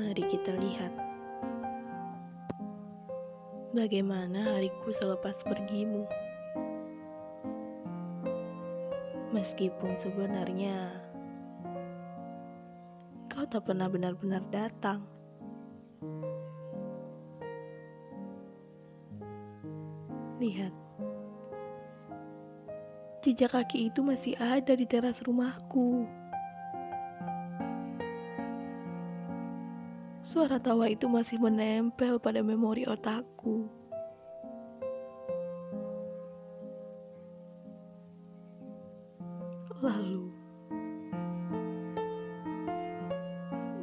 mari kita lihat. Bagaimana hariku selepas pergimu? Meskipun sebenarnya kau tak pernah benar-benar datang. Lihat, jejak kaki itu masih ada di teras rumahku. Suara tawa itu masih menempel pada memori otakku. Lalu,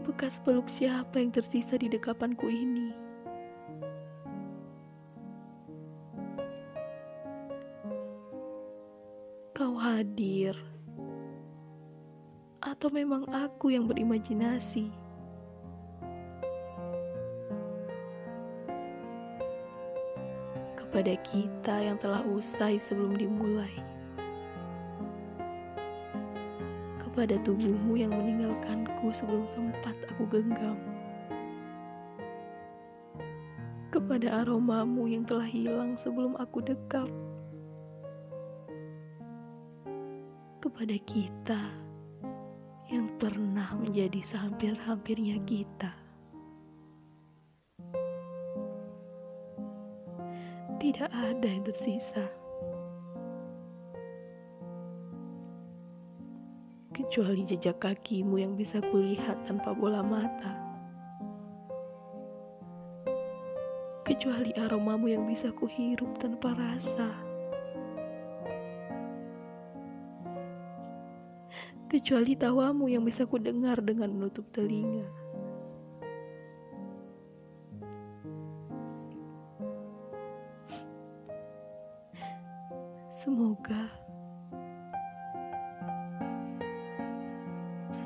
bekas peluk siapa yang tersisa di dekapanku ini? Kau hadir, atau memang aku yang berimajinasi? Kepada kita yang telah usai sebelum dimulai. Kepada tubuhmu yang meninggalkanku sebelum sempat aku genggam. Kepada aromamu yang telah hilang sebelum aku dekap. Kepada kita yang pernah menjadi sehampir-hampirnya kita. Tidak ada yang tersisa. Kecuali jejak kakimu yang bisa kulihat tanpa bola mata. Kecuali aromamu yang bisa kuhirup tanpa rasa. Kecuali tawamu yang bisa kudengar dengan menutup telinga. Semoga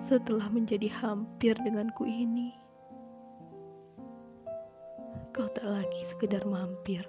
setelah menjadi hampir denganku ini, kau tak lagi sekedar mampir.